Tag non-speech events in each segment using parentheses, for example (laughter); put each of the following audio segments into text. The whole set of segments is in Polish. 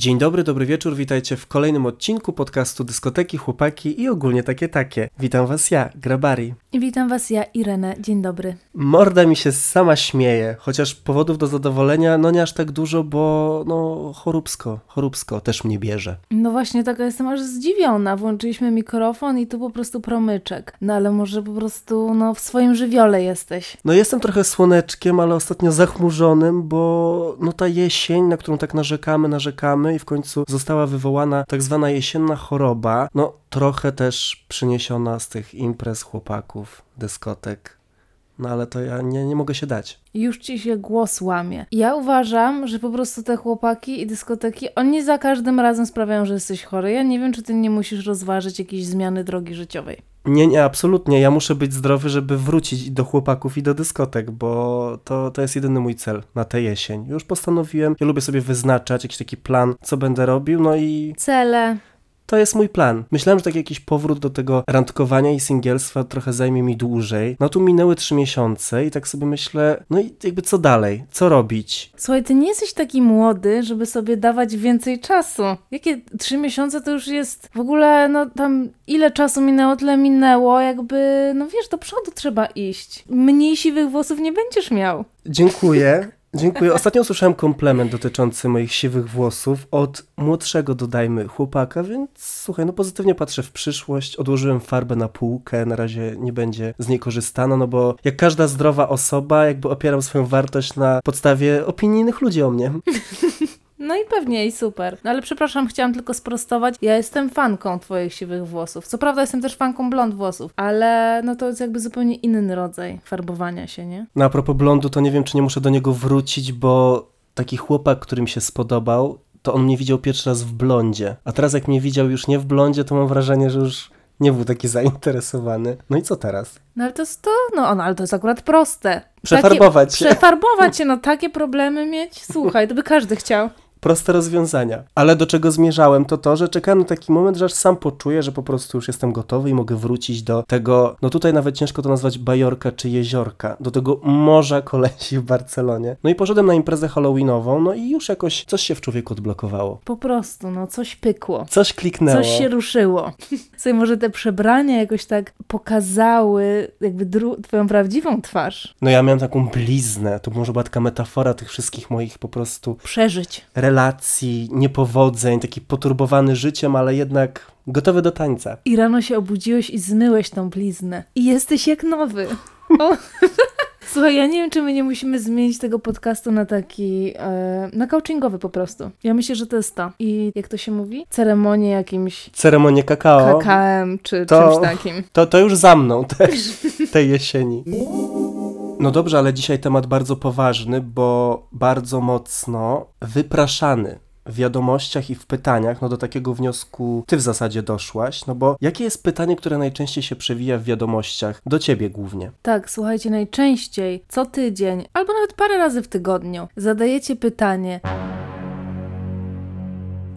Dzień dobry, dobry wieczór, witajcie w kolejnym odcinku podcastu Dyskoteki, Chłopaki i ogólnie takie takie. Witam was ja, Grabari. I witam was ja, Irenę. Dzień dobry. Morda mi się sama śmieje, chociaż powodów do zadowolenia no nie aż tak dużo, bo no choróbsko, choróbsko też mnie bierze. No właśnie taka jestem aż zdziwiona. Włączyliśmy mikrofon i tu po prostu promyczek. No ale może po prostu no w swoim żywiole jesteś. No jestem trochę słoneczkiem, ale ostatnio zachmurzonym, bo no ta jesień, na którą tak narzekamy, narzekamy i w końcu została wywołana tak zwana jesienna choroba, no trochę też przyniesiona z tych imprez chłopaków, dyskotek. No ale to ja nie, nie mogę się dać. Już ci się głos łamie. Ja uważam, że po prostu te chłopaki i dyskoteki, oni za każdym razem sprawiają, że jesteś chory. Ja nie wiem, czy ty nie musisz rozważyć jakiejś zmiany drogi życiowej. Nie, nie, absolutnie. Ja muszę być zdrowy, żeby wrócić do chłopaków i do dyskotek, bo to, to jest jedyny mój cel na tę jesień. Już postanowiłem, ja lubię sobie wyznaczać jakiś taki plan, co będę robił, no i Cele. To jest mój plan. Myślałem, że taki jakiś powrót do tego randkowania i singielstwa trochę zajmie mi dłużej. No tu minęły trzy miesiące i tak sobie myślę, no i jakby co dalej? Co robić? Słuchaj, ty nie jesteś taki młody, żeby sobie dawać więcej czasu. Jakie trzy miesiące to już jest w ogóle, no tam ile czasu minęło, tyle minęło, jakby, no wiesz, do przodu trzeba iść. Mniej siwych włosów nie będziesz miał. Dziękuję. (laughs) Dziękuję. Ostatnio usłyszałem komplement dotyczący moich siwych włosów od młodszego, dodajmy, chłopaka, więc słuchaj, no pozytywnie patrzę w przyszłość. Odłożyłem farbę na półkę, na razie nie będzie z niej korzystano, no bo jak każda zdrowa osoba, jakby opieram swoją wartość na podstawie opinii innych ludzi o mnie. No i pewnie, i super. No ale przepraszam, chciałam tylko sprostować. Ja jestem fanką twoich siwych włosów. Co prawda jestem też fanką blond włosów, ale no to jest jakby zupełnie inny rodzaj farbowania się, nie? No a propos blondu, to nie wiem, czy nie muszę do niego wrócić, bo taki chłopak, który mi się spodobał, to on mnie widział pierwszy raz w blondzie. A teraz jak mnie widział już nie w blondzie, to mam wrażenie, że już nie był taki (laughs) zainteresowany. No i co teraz? No ale to jest to, no, no ale to jest akurat proste. Przefarbować się. Przefarbować się, no takie problemy mieć? Słuchaj, to by każdy chciał. Proste rozwiązania. Ale do czego zmierzałem, to to, że czekałem na taki moment, że aż sam poczuję, że po prostu już jestem gotowy i mogę wrócić do tego, no tutaj nawet ciężko to nazwać bajorka czy jeziorka, do tego morza kolesi w Barcelonie. No i poszedłem na imprezę halloweenową, no i już jakoś coś się w człowieku odblokowało. Po prostu, no coś pykło. Coś kliknęło. Coś się ruszyło. (laughs) Sobie może te przebrania jakoś tak pokazały jakby dru- twoją prawdziwą twarz. No ja miałem taką bliznę, to może była taka metafora tych wszystkich moich po prostu Przeżyć. Relacji, niepowodzeń, taki poturbowany życiem, ale jednak gotowy do tańca. I rano się obudziłeś i zmyłeś tą bliznę. I jesteś jak nowy. O. (laughs) Słuchaj, ja nie wiem, czy my nie musimy zmienić tego podcastu na taki, e, na coachingowy po prostu. Ja myślę, że to jest to. I jak to się mówi? Ceremonię jakimś Ceremonię kakao. kakałem czy To- czymś takim. To, to już za mną (laughs) też, (laughs) tej jesieni. No dobrze, ale dzisiaj temat bardzo poważny, bo bardzo mocno wypraszany w wiadomościach i w pytaniach, no do takiego wniosku ty w zasadzie doszłaś, no bo jakie jest pytanie, które najczęściej się przewija w wiadomościach, do ciebie głównie? Tak, słuchajcie, najczęściej co tydzień, albo nawet parę razy w tygodniu, zadajecie pytanie.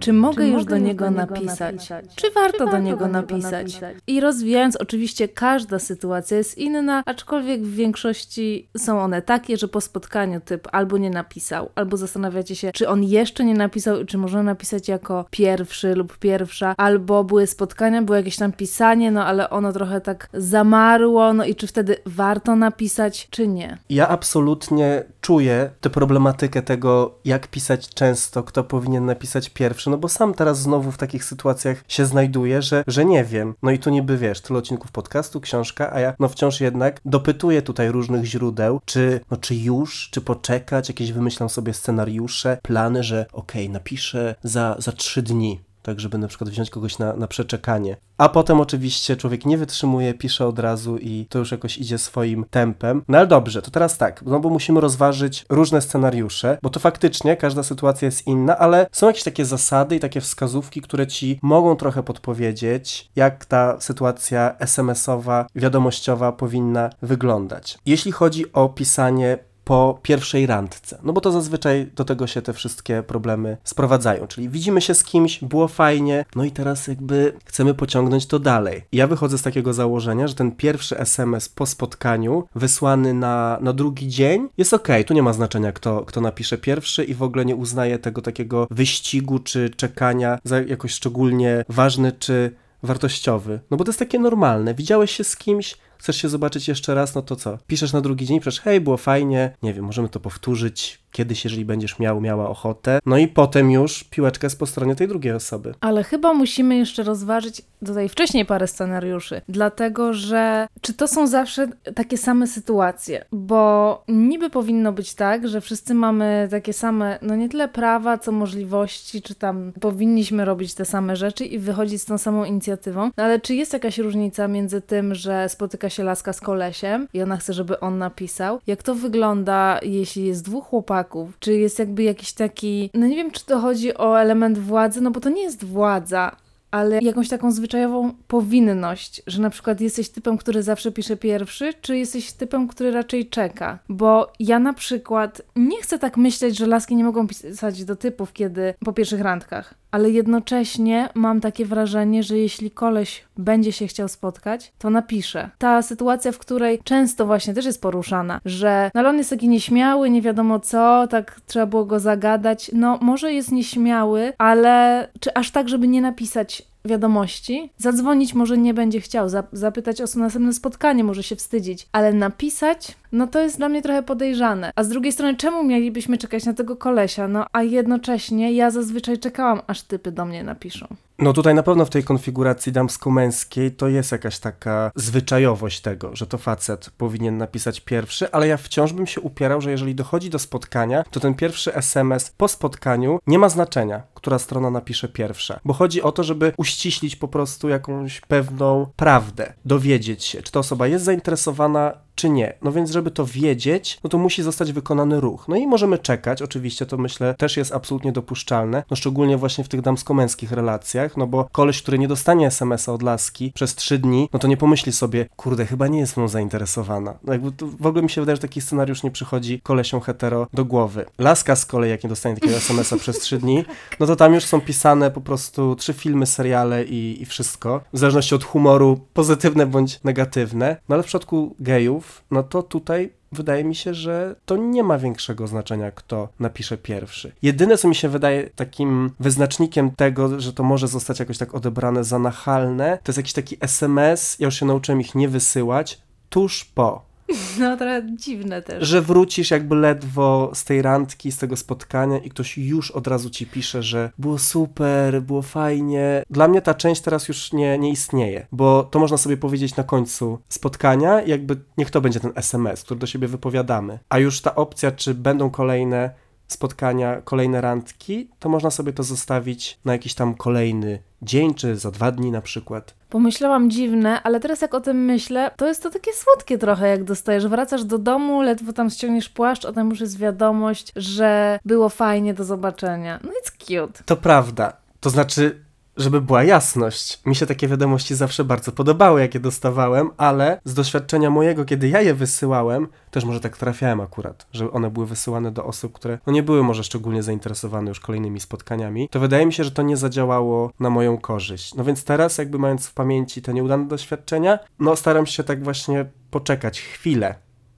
Czy mogę już do niego napisać? Czy warto do niego napisać? I rozwijając, oczywiście każda sytuacja jest inna, aczkolwiek w większości są one takie, że po spotkaniu typ albo nie napisał, albo zastanawiacie się, czy on jeszcze nie napisał i czy można napisać jako pierwszy lub pierwsza, albo były spotkania, było jakieś tam pisanie, no ale ono trochę tak zamarło, no i czy wtedy warto napisać, czy nie? Ja absolutnie czuję tę problematykę tego, jak pisać często, kto powinien napisać pierwszy, no bo sam teraz znowu w takich sytuacjach się znajduję, że, że nie wiem. No i tu niby wiesz, tyle odcinków podcastu, książka, a ja no wciąż jednak dopytuję tutaj różnych źródeł, czy, no, czy już, czy poczekać, jakieś wymyślam sobie scenariusze, plany, że okej, napiszę za, za trzy dni. Tak, żeby na przykład wziąć kogoś na, na przeczekanie. A potem oczywiście człowiek nie wytrzymuje, pisze od razu i to już jakoś idzie swoim tempem. No ale dobrze, to teraz tak, no bo musimy rozważyć różne scenariusze, bo to faktycznie każda sytuacja jest inna, ale są jakieś takie zasady i takie wskazówki, które ci mogą trochę podpowiedzieć, jak ta sytuacja SMS-owa, wiadomościowa powinna wyglądać. Jeśli chodzi o pisanie po pierwszej randce. No bo to zazwyczaj do tego się te wszystkie problemy sprowadzają. Czyli widzimy się z kimś, było fajnie, no i teraz jakby chcemy pociągnąć to dalej. Ja wychodzę z takiego założenia, że ten pierwszy SMS po spotkaniu, wysłany na, na drugi dzień, jest ok. Tu nie ma znaczenia, kto, kto napisze pierwszy i w ogóle nie uznaje tego takiego wyścigu czy czekania za jakoś szczególnie ważny czy wartościowy. No bo to jest takie normalne. Widziałeś się z kimś, chcesz się zobaczyć jeszcze raz, no to co? Piszesz na drugi dzień, przecież hej, było fajnie, nie wiem, możemy to powtórzyć kiedyś, jeżeli będziesz miał, miała ochotę. No i potem już piłeczka jest po stronie tej drugiej osoby. Ale chyba musimy jeszcze rozważyć tutaj wcześniej parę scenariuszy, dlatego że czy to są zawsze takie same sytuacje? Bo niby powinno być tak, że wszyscy mamy takie same, no nie tyle prawa, co możliwości, czy tam powinniśmy robić te same rzeczy i wychodzić z tą samą inicjatywą. No ale czy jest jakaś różnica między tym, że spotyka się laska z kolesiem i ona chce, żeby on napisał? Jak to wygląda, jeśli jest dwóch chłopaków, czy jest jakby jakiś taki, no nie wiem, czy to chodzi o element władzy, no bo to nie jest władza, ale jakąś taką zwyczajową powinność, że na przykład jesteś typem, który zawsze pisze pierwszy, czy jesteś typem, który raczej czeka. Bo ja na przykład nie chcę tak myśleć, że laski nie mogą pisać do typów, kiedy po pierwszych randkach, ale jednocześnie mam takie wrażenie, że jeśli koleś będzie się chciał spotkać, to napisze. Ta sytuacja, w której często właśnie też jest poruszana, że no on jest taki nieśmiały, nie wiadomo co, tak trzeba było go zagadać. No może jest nieśmiały, ale czy aż tak, żeby nie napisać wiadomości. Zadzwonić może nie będzie chciał, zapytać o następne spotkanie, może się wstydzić, ale napisać, no to jest dla mnie trochę podejrzane. A z drugiej strony, czemu mielibyśmy czekać na tego kolesia? No a jednocześnie ja zazwyczaj czekałam, aż typy do mnie napiszą. No tutaj na pewno w tej konfiguracji damsko-męskiej to jest jakaś taka zwyczajowość tego, że to facet powinien napisać pierwszy, ale ja wciąż bym się upierał, że jeżeli dochodzi do spotkania, to ten pierwszy SMS po spotkaniu nie ma znaczenia, która strona napisze pierwsza, bo chodzi o to, żeby uściślić po prostu jakąś pewną prawdę, dowiedzieć się, czy ta osoba jest zainteresowana czy nie. No więc, żeby to wiedzieć, no to musi zostać wykonany ruch. No i możemy czekać, oczywiście to myślę też jest absolutnie dopuszczalne, no szczególnie właśnie w tych damsko-męskich relacjach, no bo koleś, który nie dostanie SMS-a od laski przez trzy dni, no to nie pomyśli sobie, kurde, chyba nie jest mną zainteresowana. No jakby to, w ogóle mi się wydaje, że taki scenariusz nie przychodzi kolesią hetero do głowy. Laska z kolei, jak nie dostanie takiego SMS-a przez trzy dni, no to tam już są pisane po prostu trzy filmy, seriale i, i wszystko, w zależności od humoru, pozytywne bądź negatywne. No ale w przypadku gejów, no to tutaj wydaje mi się, że to nie ma większego znaczenia, kto napisze pierwszy. Jedyne, co mi się wydaje takim wyznacznikiem tego, że to może zostać jakoś tak odebrane za nachalne, to jest jakiś taki SMS, ja już się nauczyłem ich nie wysyłać, tuż po. (laughs) No trochę dziwne też. Że wrócisz jakby ledwo z tej randki, z tego spotkania i ktoś już od razu ci pisze, że było super, było fajnie. Dla mnie ta część teraz już nie, nie istnieje, bo to można sobie powiedzieć na końcu spotkania, jakby niech to będzie ten SMS, który do siebie wypowiadamy. A już ta opcja, czy będą kolejne spotkania, kolejne randki, to można sobie to zostawić na jakiś tam kolejny dzień, czy za dwa dni na przykład. Pomyślałam dziwne, ale teraz jak o tym myślę, to jest to takie słodkie trochę, jak dostajesz. Wracasz do domu, ledwo tam ściągniesz płaszcz, a tam już jest wiadomość, że było fajnie, do zobaczenia. No it's cute. To prawda. To znaczy, żeby była jasność. Mi się takie wiadomości zawsze bardzo podobały, jakie dostawałem, ale z doświadczenia mojego, kiedy ja je wysyłałem, też może tak trafiałem akurat, że one były wysyłane do osób, które no nie były może szczególnie zainteresowane już kolejnymi spotkaniami, to wydaje mi się, że to nie zadziałało na moją korzyść. No więc teraz, jakby mając w pamięci te nieudane doświadczenia, no staram się tak właśnie poczekać chwilę,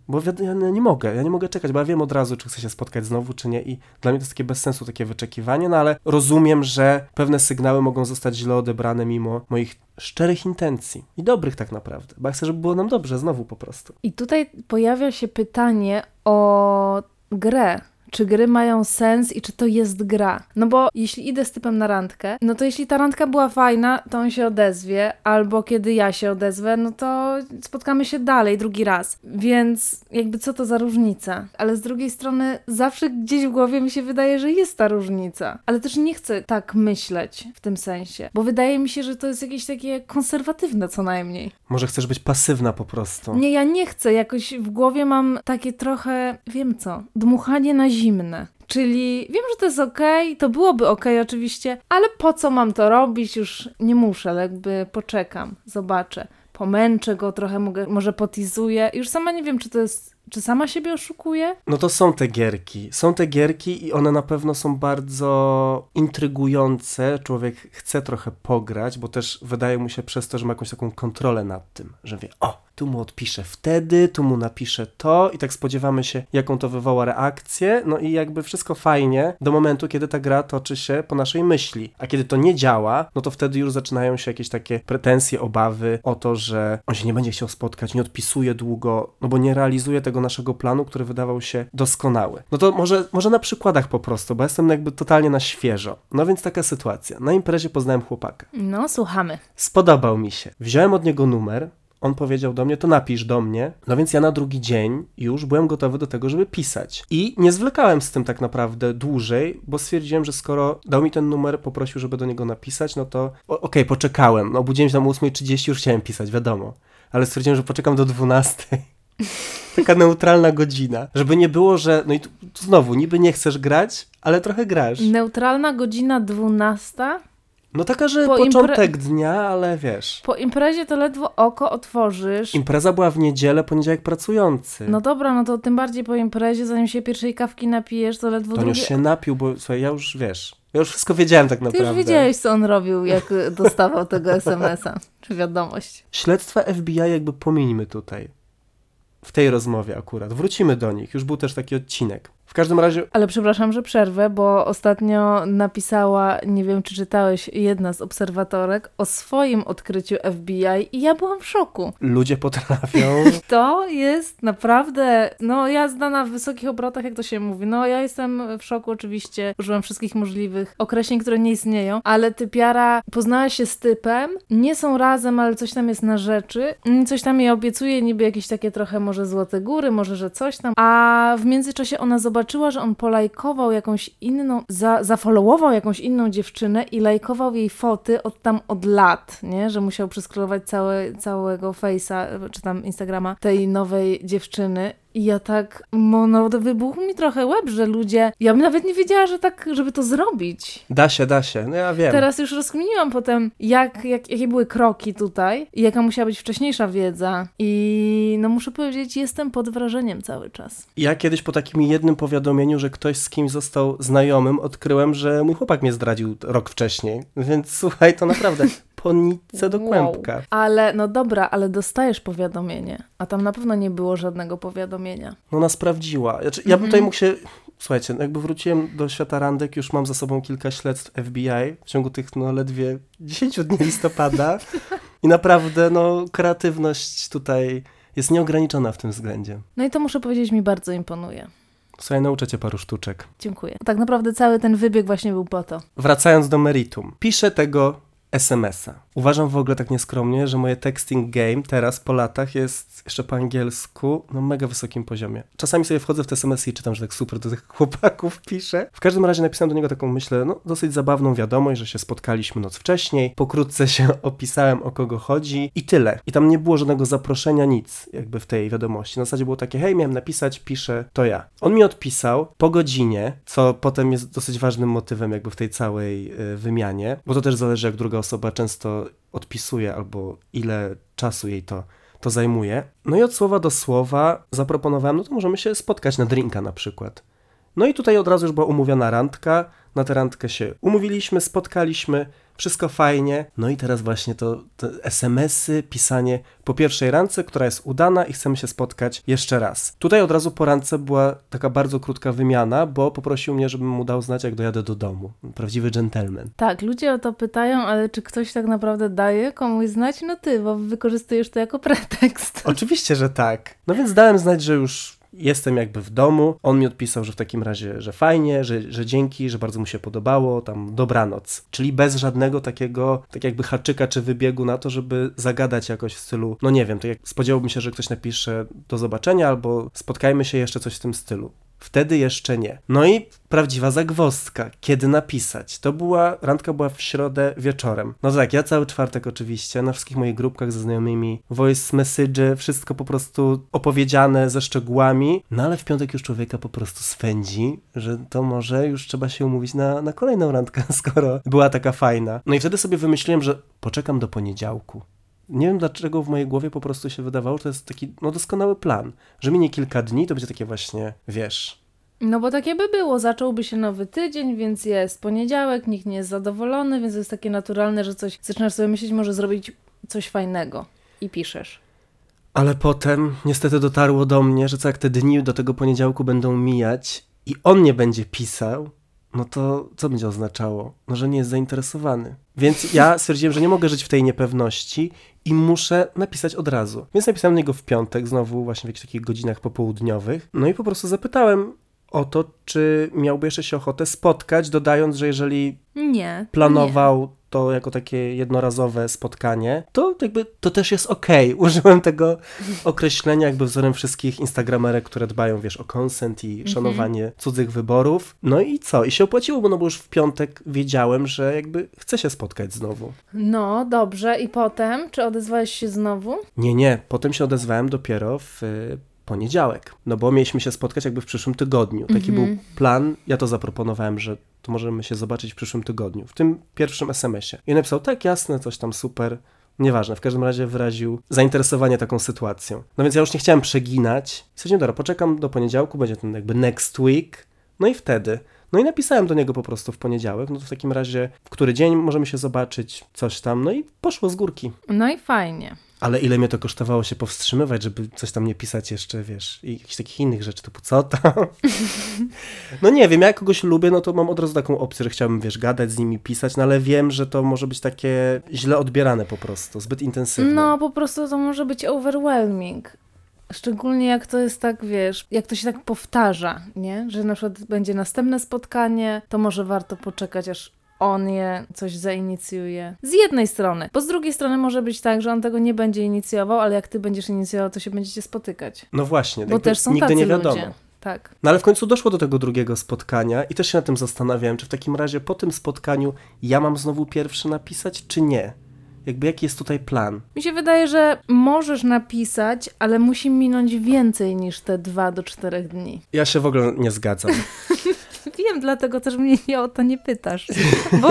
bo ja nie mogę, ja nie mogę czekać, bo ja wiem od razu, czy chcę się spotkać znowu, czy nie i dla mnie to jest takie bez sensu, takie wyczekiwanie, no ale rozumiem, że pewne sygnały mogą zostać źle odebrane mimo moich szczerych intencji i dobrych tak naprawdę, bo ja chcę, żeby było nam dobrze znowu po prostu. I tutaj pojawia się pytanie o grę, czy gry mają sens i czy to jest gra. No bo jeśli idę z typem na randkę, no to jeśli ta randka była fajna, to on się odezwie, albo kiedy ja się odezwę, no to spotkamy się dalej, drugi raz. Więc jakby co to za różnica? Ale z drugiej strony zawsze gdzieś w głowie mi się wydaje, że jest ta różnica. Ale też nie chcę tak myśleć w tym sensie, bo wydaje mi się, że to jest jakieś takie konserwatywne co najmniej. Może chcesz być pasywna po prostu. Nie, ja nie chcę. Jakoś w głowie mam takie trochę, wiem co, dmuchanie na zimne. Czyli wiem, że to jest ok, to byłoby ok oczywiście, ale po co mam to robić? Już nie muszę, jakby poczekam, zobaczę. Pomęczę go trochę, mogę, może potizuję. Już sama nie wiem, czy to jest Czy sama siebie oszukuje? No to są te gierki. Są te gierki i one na pewno są bardzo intrygujące. Człowiek chce trochę pograć, bo też wydaje mu się przez to, że ma jakąś taką kontrolę nad tym, że wie, o, tu mu odpiszę wtedy, tu mu napiszę to i tak spodziewamy się, jaką to wywoła reakcję, no i jakby wszystko fajnie do momentu, kiedy ta gra toczy się po naszej myśli. A kiedy to nie działa, no to wtedy już zaczynają się jakieś takie pretensje, obawy o to, że on się nie będzie chciał spotkać, nie odpisuje długo, no bo nie realizuje tego naszego planu, który wydawał się doskonały. No to może, może na przykładach po prostu, bo jestem jakby totalnie na świeżo. No więc taka sytuacja. Na imprezie poznałem chłopaka. No, słuchamy. Spodobał mi się. Wziąłem od niego numer, on powiedział do mnie, to napisz do mnie. No więc ja na drugi dzień już byłem gotowy do tego, żeby pisać. I nie zwlekałem z tym tak naprawdę dłużej, bo stwierdziłem, że skoro dał mi ten numer, poprosił, żeby do niego napisać, no to okej, poczekałem. No, obudziłem się tam o 8.30, już chciałem pisać, wiadomo. Ale stwierdziłem, że poczekam do 12. (laughs) Taka neutralna godzina. Żeby nie było, że. No i tu, tu znowu, niby nie chcesz grać, ale trochę grasz. Neutralna godzina 12. No taka, że Po impre- początek dnia, ale wiesz. Po imprezie to ledwo oko otworzysz. Impreza była w niedzielę, poniedziałek pracujący. No dobra, no to tym bardziej po imprezie, zanim się pierwszej kawki napijesz, to ledwo To on już drugie... się napił, bo słuchaj, ja już wiesz. Ja już wszystko wiedziałem tak Ty naprawdę. już wiedziałeś, co on robił, jak (laughs) dostawał tego SMS-a, czy wiadomość. Śledztwa FBI jakby pominimy tutaj. W tej rozmowie akurat. Wrócimy do nich. Już był też taki odcinek. W każdym razie Ale przepraszam, że przerwę, bo ostatnio napisała, nie wiem czy czytałeś, jedna z obserwatorek o swoim odkryciu FBI i ja byłam w szoku. ludzie potrafią. (laughs) To jest naprawdę, no jazda na wysokich obrotach, jak to się mówi. No ja jestem w szoku oczywiście, użyłam wszystkich możliwych określeń, które nie istnieją, ale typiara poznała się z typem, nie są razem, ale coś tam jest na rzeczy, mm, coś tam jej obiecuje, niby jakieś takie trochę może złote góry, może, że coś tam, a w międzyczasie ona zobaczyła, że on polajkował jakąś inną, za, zafollowował jakąś inną dziewczynę i lajkował jej foty od tam od lat, nie? Że musiał przeskrolować całe, całego face'a, czy tam Instagrama tej nowej dziewczyny. I ja tak, no wybuchł mi trochę łeb, że ludzie, ja bym nawet nie wiedziała, że tak, żeby to zrobić. Da się, da się. No ja wiem. Teraz już rozkminiłam potem, jak, jak, jakie były kroki tutaj i jaka musiała być wcześniejsza wiedza. I no muszę powiedzieć, jestem pod wrażeniem cały czas. Ja kiedyś po takim jednym powiadomieniu, że ktoś z kimś został znajomym, odkryłem, że mój chłopak mnie zdradził rok wcześniej. Więc słuchaj, to naprawdę (laughs) po nitce do Wow. kłębka. Ale no dobra, ale dostajesz powiadomienie, a tam na pewno nie było żadnego powiadomienia. No ona sprawdziła. Znaczy, ja bym tutaj mógł się... Słuchajcie, no jakby wróciłem do świata randek, już mam za sobą kilka śledztw FBI w ciągu tych no ledwie 10 dni listopada (laughs) i naprawdę no kreatywność tutaj jest nieograniczona w tym względzie. No i to muszę powiedzieć, mi bardzo imponuje. Słuchaj, nauczę cię paru sztuczek. Dziękuję. Tak naprawdę cały ten wybieg właśnie był po to. Wracając do meritum. Piszę tego SMS-a. Uważam w ogóle tak nieskromnie, że moje texting game teraz po latach jest jeszcze po angielsku na mega wysokim poziomie. Czasami sobie wchodzę w te SMS-y i czytam, że tak super do tych (laughs) chłopaków piszę. W każdym razie napisałem do niego taką, myślę, no dosyć zabawną wiadomość, że się spotkaliśmy noc wcześniej. Pokrótce się (laughs) opisałem, o kogo chodzi i tyle. I tam nie było żadnego zaproszenia, nic jakby w tej wiadomości. Na zasadzie było takie, hej, miałem napisać, piszę, to ja. On mi odpisał po godzinie, co potem jest dosyć ważnym motywem jakby w tej całej y, wymianie, bo to też zależy, jak druga osoba często odpisuje albo ile czasu jej to, to zajmuje. No i od słowa do słowa zaproponowałem, no to możemy się spotkać na drinka na przykład. No i tutaj od razu już była umówiona randka, na tę randkę się umówiliśmy, spotkaliśmy, wszystko fajnie. No i teraz właśnie to, to SMS-y, pisanie po pierwszej randce, która jest udana i chcemy się spotkać jeszcze raz. Tutaj od razu po randce była taka bardzo krótka wymiana, bo poprosił mnie, żebym mu dał znać, jak dojadę do domu. Prawdziwy gentleman. Tak, ludzie o to pytają, ale czy ktoś tak naprawdę daje komuś znać? No ty, bo wykorzystujesz to jako pretekst. Oczywiście, że tak. No więc dałem znać, że już jestem jakby w domu. On mi odpisał, że w takim razie, że fajnie, że, że dzięki, że bardzo mu się podobało, tam dobranoc. Czyli bez żadnego takiego, tak jakby haczyka czy wybiegu na to, żeby zagadać jakoś w stylu, no nie wiem, to jak spodziewałbym się, że ktoś napisze do zobaczenia albo spotkajmy się jeszcze coś w tym stylu. Wtedy jeszcze nie. No i prawdziwa zagwozdka. Kiedy napisać? To była, randka była w środę wieczorem. No tak, ja cały czwartek oczywiście, na wszystkich moich grupkach ze znajomymi, voice message, wszystko po prostu opowiedziane ze szczegółami, no ale w piątek już człowieka po prostu swędzi, że to może już trzeba się umówić na, na kolejną randkę, (laughs) skoro była taka fajna. No i wtedy sobie wymyśliłem, że poczekam do poniedziałku. Nie wiem dlaczego w mojej głowie po prostu się wydawało, że to jest taki no, doskonały plan, że minie kilka dni, to będzie takie właśnie, wiesz, No bo takie by było, zacząłby się nowy tydzień, więc jest poniedziałek, nikt nie jest zadowolony, więc jest takie naturalne, że coś zaczynasz sobie myśleć, może zrobić coś fajnego i piszesz. Ale potem niestety dotarło do mnie, że co jak te dni do tego poniedziałku będą mijać i on nie będzie pisał, no to co będzie oznaczało? No, że nie jest zainteresowany. Więc ja stwierdziłem, że nie mogę żyć w tej niepewności i muszę napisać od razu. Więc napisałem do niego w piątek, znowu właśnie w jakichś takich godzinach popołudniowych. No i po prostu zapytałem o to, czy miałby jeszcze się ochotę spotkać, dodając, że jeżeli Nie. planował to jako takie jednorazowe spotkanie, to jakby to też jest okej. (laughs) Użyłem tego określenia jakby wzorem wszystkich instagramerek, które dbają, wiesz, o consent i Mhm. szanowanie cudzych wyborów. No i co? I się opłaciło, bo no bo już w piątek wiedziałem, że jakby chcę się spotkać znowu. No, dobrze. I potem? Czy odezwałeś się znowu? Nie, nie. Potem się odezwałem dopiero w y, poniedziałek. No bo mieliśmy się spotkać jakby w przyszłym tygodniu. Taki Mhm. był plan. Ja to zaproponowałem, że to możemy się zobaczyć w przyszłym tygodniu. W tym pierwszym SMS-ie. I napisał, tak, jasne, coś tam super. Nieważne, w każdym razie wyraził zainteresowanie taką sytuacją. No więc ja już nie chciałem przeginać. I stwierdziłem, dobra, poczekam do poniedziałku, będzie ten jakby next week. No i wtedy. No i napisałem do niego po prostu w poniedziałek. No to w takim razie, w który dzień możemy się zobaczyć, coś tam. No i poszło z górki. No i fajnie. Ale ile mnie to kosztowało się powstrzymywać, żeby coś tam nie pisać jeszcze, wiesz, i jakichś takich innych rzeczy, typu co tam. (laughs) No nie wiem, ja jak kogoś lubię, no to mam od razu taką opcję, że chciałbym, wiesz, gadać z nimi, pisać, no ale wiem, że to może być takie źle odbierane po prostu, zbyt intensywne. No, po prostu to może być overwhelming. Szczególnie jak to jest tak, wiesz, jak to się tak powtarza, nie? Że na przykład będzie następne spotkanie, to może warto poczekać, aż on je coś zainicjuje. Z jednej strony. Bo z drugiej strony może być tak, że on tego nie będzie inicjował, ale jak ty będziesz inicjował, to się będziecie spotykać. No właśnie, Bo też są nigdy tacy nie wiadomo. ludzie. Tak. No ale w końcu doszło do tego drugiego spotkania i też się nad tym zastanawiałem, czy w takim razie po tym spotkaniu ja mam znowu pierwszy napisać, czy nie? Jakby jaki jest tutaj plan? Mi się wydaje, że możesz napisać, ale musi minąć więcej niż te dwa do czterech dni. Ja się w ogóle nie zgadzam. (laughs) Wiem, dlatego też mnie nie o to nie pytasz. (laughs) Bo,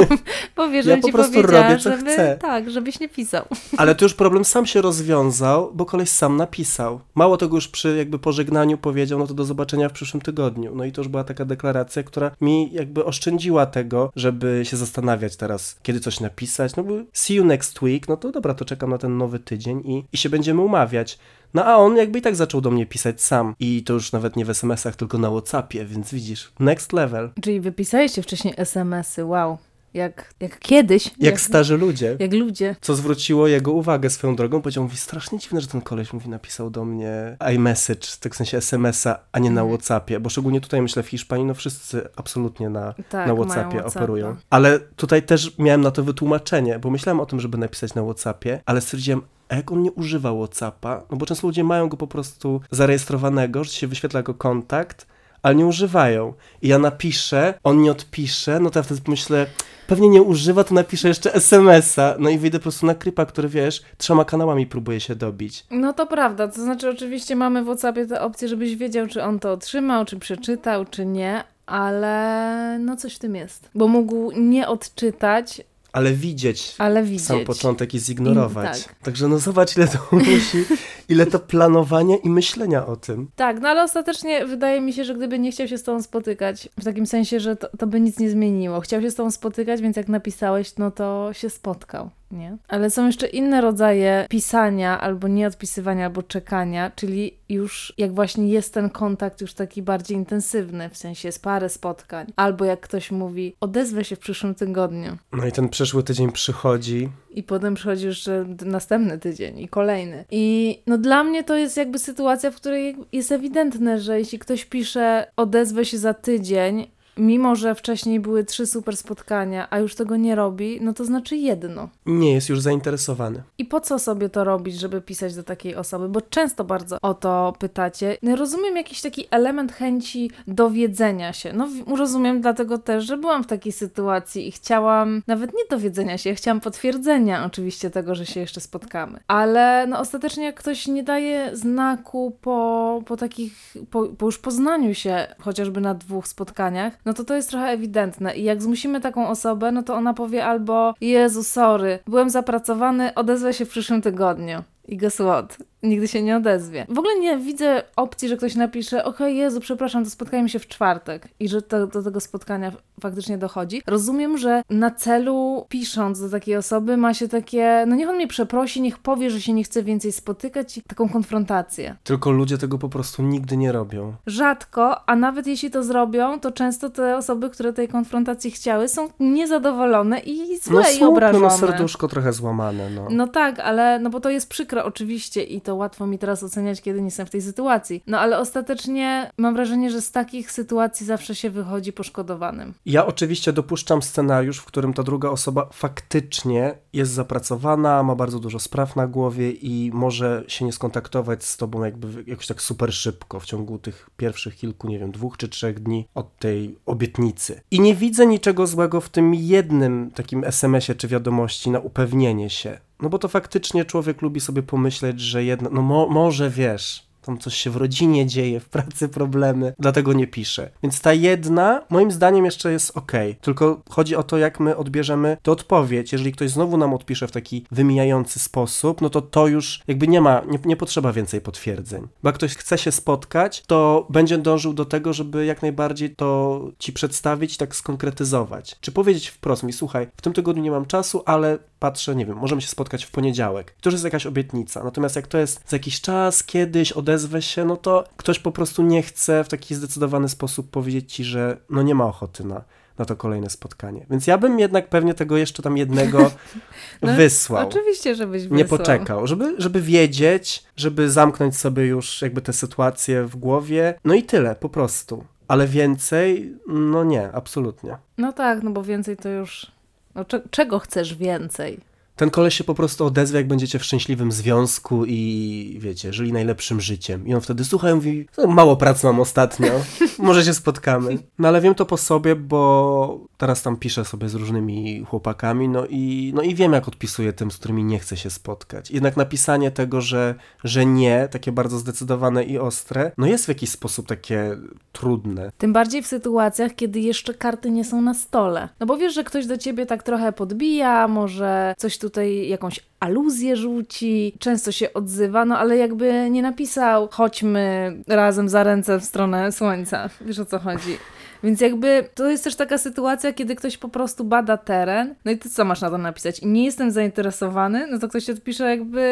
bo wiesz, Ja po ci prostu powiedziała, robię, co żeby, chcę. Tak, żebyś nie pisał. (laughs) Ale tu już problem sam się rozwiązał, bo koleś sam napisał. Mało tego już przy jakby pożegnaniu powiedział, no to do zobaczenia w przyszłym tygodniu. No i to już była taka deklaracja, która mi jakby oszczędziła tego, żeby się zastanawiać teraz, kiedy coś napisać. No bo see you next week, no to dobra, to czekam na ten nowy tydzień i, i się będziemy umawiać. No a on jakby i tak zaczął do mnie pisać sam. I to już nawet nie w SMS-ach, tylko na Whatsappie, więc widzisz, next level. Czyli wypisaliście wcześniej SMS-y, wow. Jak, jak kiedyś. Jak starzy ludzie. jak ludzie. Co zwróciło jego uwagę swoją drogą, powiedział, mówi, strasznie dziwne, że ten koleś mówi, napisał do mnie iMessage, tak w sensie SMS-a, a nie na Mhm. Whatsappie, bo szczególnie tutaj myślę w Hiszpanii, no wszyscy absolutnie na, Tak, na Whatsappie WhatsAppa. operują. Ale tutaj też miałem na to wytłumaczenie, bo myślałem o tym, żeby napisać na Whatsappie, ale stwierdziłem, a jak on nie używa Whatsappa, no bo często ludzie mają go po prostu zarejestrowanego, że się wyświetla jako kontakt, ale nie używają. I ja napiszę, on nie odpisze, no to ja wtedy myślę, pewnie nie używa, to napiszę jeszcze SMS-a, no i wyjdę po prostu na krypa, który wiesz, trzema kanałami próbuje się dobić. No to prawda, to znaczy oczywiście mamy w WhatsAppie tę opcję, żebyś wiedział, czy on to otrzymał, czy przeczytał, czy nie, ale no coś w tym jest. Bo mógł nie odczytać, Ale widzieć ale widzieć. sam początek i zignorować. I- tak. Także no zobacz, ile to (laughs) musi, ile to planowania i myślenia o tym. Tak, no ale ostatecznie wydaje mi się, że gdyby nie chciał się z tobą spotykać, w takim sensie, że to, to by nic nie zmieniło. Chciał się z tobą spotykać, więc jak napisałeś, no to się spotkał, nie? Ale są jeszcze inne rodzaje pisania, albo nieodpisywania, albo czekania, czyli już jak właśnie jest ten kontakt już taki bardziej intensywny, w sensie jest parę spotkań, albo jak ktoś mówi, odezwę się w przyszłym tygodniu. No i ten przyszły tydzień przychodzi. I potem przychodzi jeszcze d- następny tydzień i kolejny. I no dla mnie to jest jakby sytuacja, w której jest ewidentne, że jeśli ktoś pisze odezwę się za tydzień, mimo że wcześniej były trzy super spotkania, a już tego nie robi, no to znaczy jedno. Nie jest już zainteresowany. I po co sobie to robić, żeby pisać do takiej osoby? Bo często bardzo o to pytacie. No, rozumiem jakiś taki element chęci dowiedzenia się. No, rozumiem dlatego też, że byłam w takiej sytuacji i chciałam nawet nie dowiedzenia się, chciałam potwierdzenia oczywiście tego, że się jeszcze spotkamy. Ale no, ostatecznie jak ktoś nie daje znaku po, po takich, po, po już poznaniu się chociażby na dwóch spotkaniach, no to to jest trochę ewidentne. I jak zmusimy taką osobę, no to ona powie albo Jezu, sorry, byłem zapracowany, odezwę się w przyszłym tygodniu. I guess what? Nigdy się nie odezwie. W ogóle nie widzę opcji, że ktoś napisze okej, Jezu, przepraszam, to spotkajmy się w czwartek i że to, do tego spotkania faktycznie dochodzi. Rozumiem, że na celu pisząc do takiej osoby ma się takie, no niech on mnie przeprosi, niech powie, że się nie chce więcej spotykać i taką konfrontację. Tylko ludzie tego po prostu nigdy nie robią. Rzadko, a nawet jeśli to zrobią, to często te osoby, które tej konfrontacji chciały, są niezadowolone i złe No i smutno, obrażone. no serduszko trochę złamane, no. No tak, ale no bo to jest przykre oczywiście i to łatwo mi teraz oceniać, kiedy nie jestem w tej sytuacji. No ale ostatecznie mam wrażenie, że z takich sytuacji zawsze się wychodzi poszkodowanym. Ja oczywiście dopuszczam scenariusz, w którym ta druga osoba faktycznie jest zapracowana, ma bardzo dużo spraw na głowie i może się nie skontaktować z tobą jakby jakoś tak super szybko w ciągu tych pierwszych kilku, nie wiem, dwóch czy trzech dni od tej obietnicy. I nie widzę niczego złego w tym jednym takim SMS-ie czy wiadomości na upewnienie się. No bo to faktycznie człowiek lubi sobie pomyśleć, że jedno, no mo może wiesz, tam coś się w rodzinie dzieje, w pracy problemy, dlatego nie piszę. Więc ta jedna, moim zdaniem, jeszcze jest ok. Tylko chodzi o to, jak my odbierzemy tę odpowiedź. Jeżeli ktoś znowu nam odpisze w taki wymijający sposób, no to to już jakby nie ma, nie, nie potrzeba więcej potwierdzeń. Bo jak ktoś chce się spotkać, to będzie dążył do tego, żeby jak najbardziej to ci przedstawić, tak skonkretyzować. Czy powiedzieć wprost mi, słuchaj, w tym tygodniu nie mam czasu, ale patrzę, nie wiem, możemy się spotkać w poniedziałek. To już jest jakaś obietnica. Natomiast jak to jest za jakiś czas, kiedyś odezwę się, no to ktoś po prostu nie chce w taki zdecydowany sposób powiedzieć ci, że no nie ma ochoty na, na to kolejne spotkanie. Więc ja bym jednak pewnie tego jeszcze tam jednego (laughs) No, wysłał. Oczywiście, żebyś wysłał. Nie poczekał, żeby, żeby wiedzieć, żeby zamknąć sobie już jakby tę sytuację w głowie. No i tyle, po prostu. Ale więcej, no nie, absolutnie. No tak, no bo więcej to już... No, cze- czego chcesz więcej? Ten koleś się po prostu odezwie, jak będziecie w szczęśliwym związku i wiecie, żyli najlepszym życiem. I on wtedy słucha i mówi, "No, mało pracy mam ostatnio, (laughs) może się spotkamy. No ale wiem to po sobie, bo teraz tam piszę sobie z różnymi chłopakami, no i, no i wiem jak odpisuję tym, z którymi nie chcę się spotkać. Jednak napisanie tego, że, że nie, takie bardzo zdecydowane i ostre, no jest w jakiś sposób takie trudne. Tym bardziej w sytuacjach, kiedy jeszcze karty nie są na stole. No bo wiesz, że ktoś do ciebie tak trochę podbija, może coś tutaj, jakąś aluzję rzuci, często się odzywa, no ale jakby nie napisał chodźmy razem za ręce w stronę słońca. Wiesz o co chodzi. Więc jakby to jest też taka sytuacja, kiedy ktoś po prostu bada teren, no i ty co masz na to napisać? I nie jestem zainteresowany, no to ktoś odpisze jakby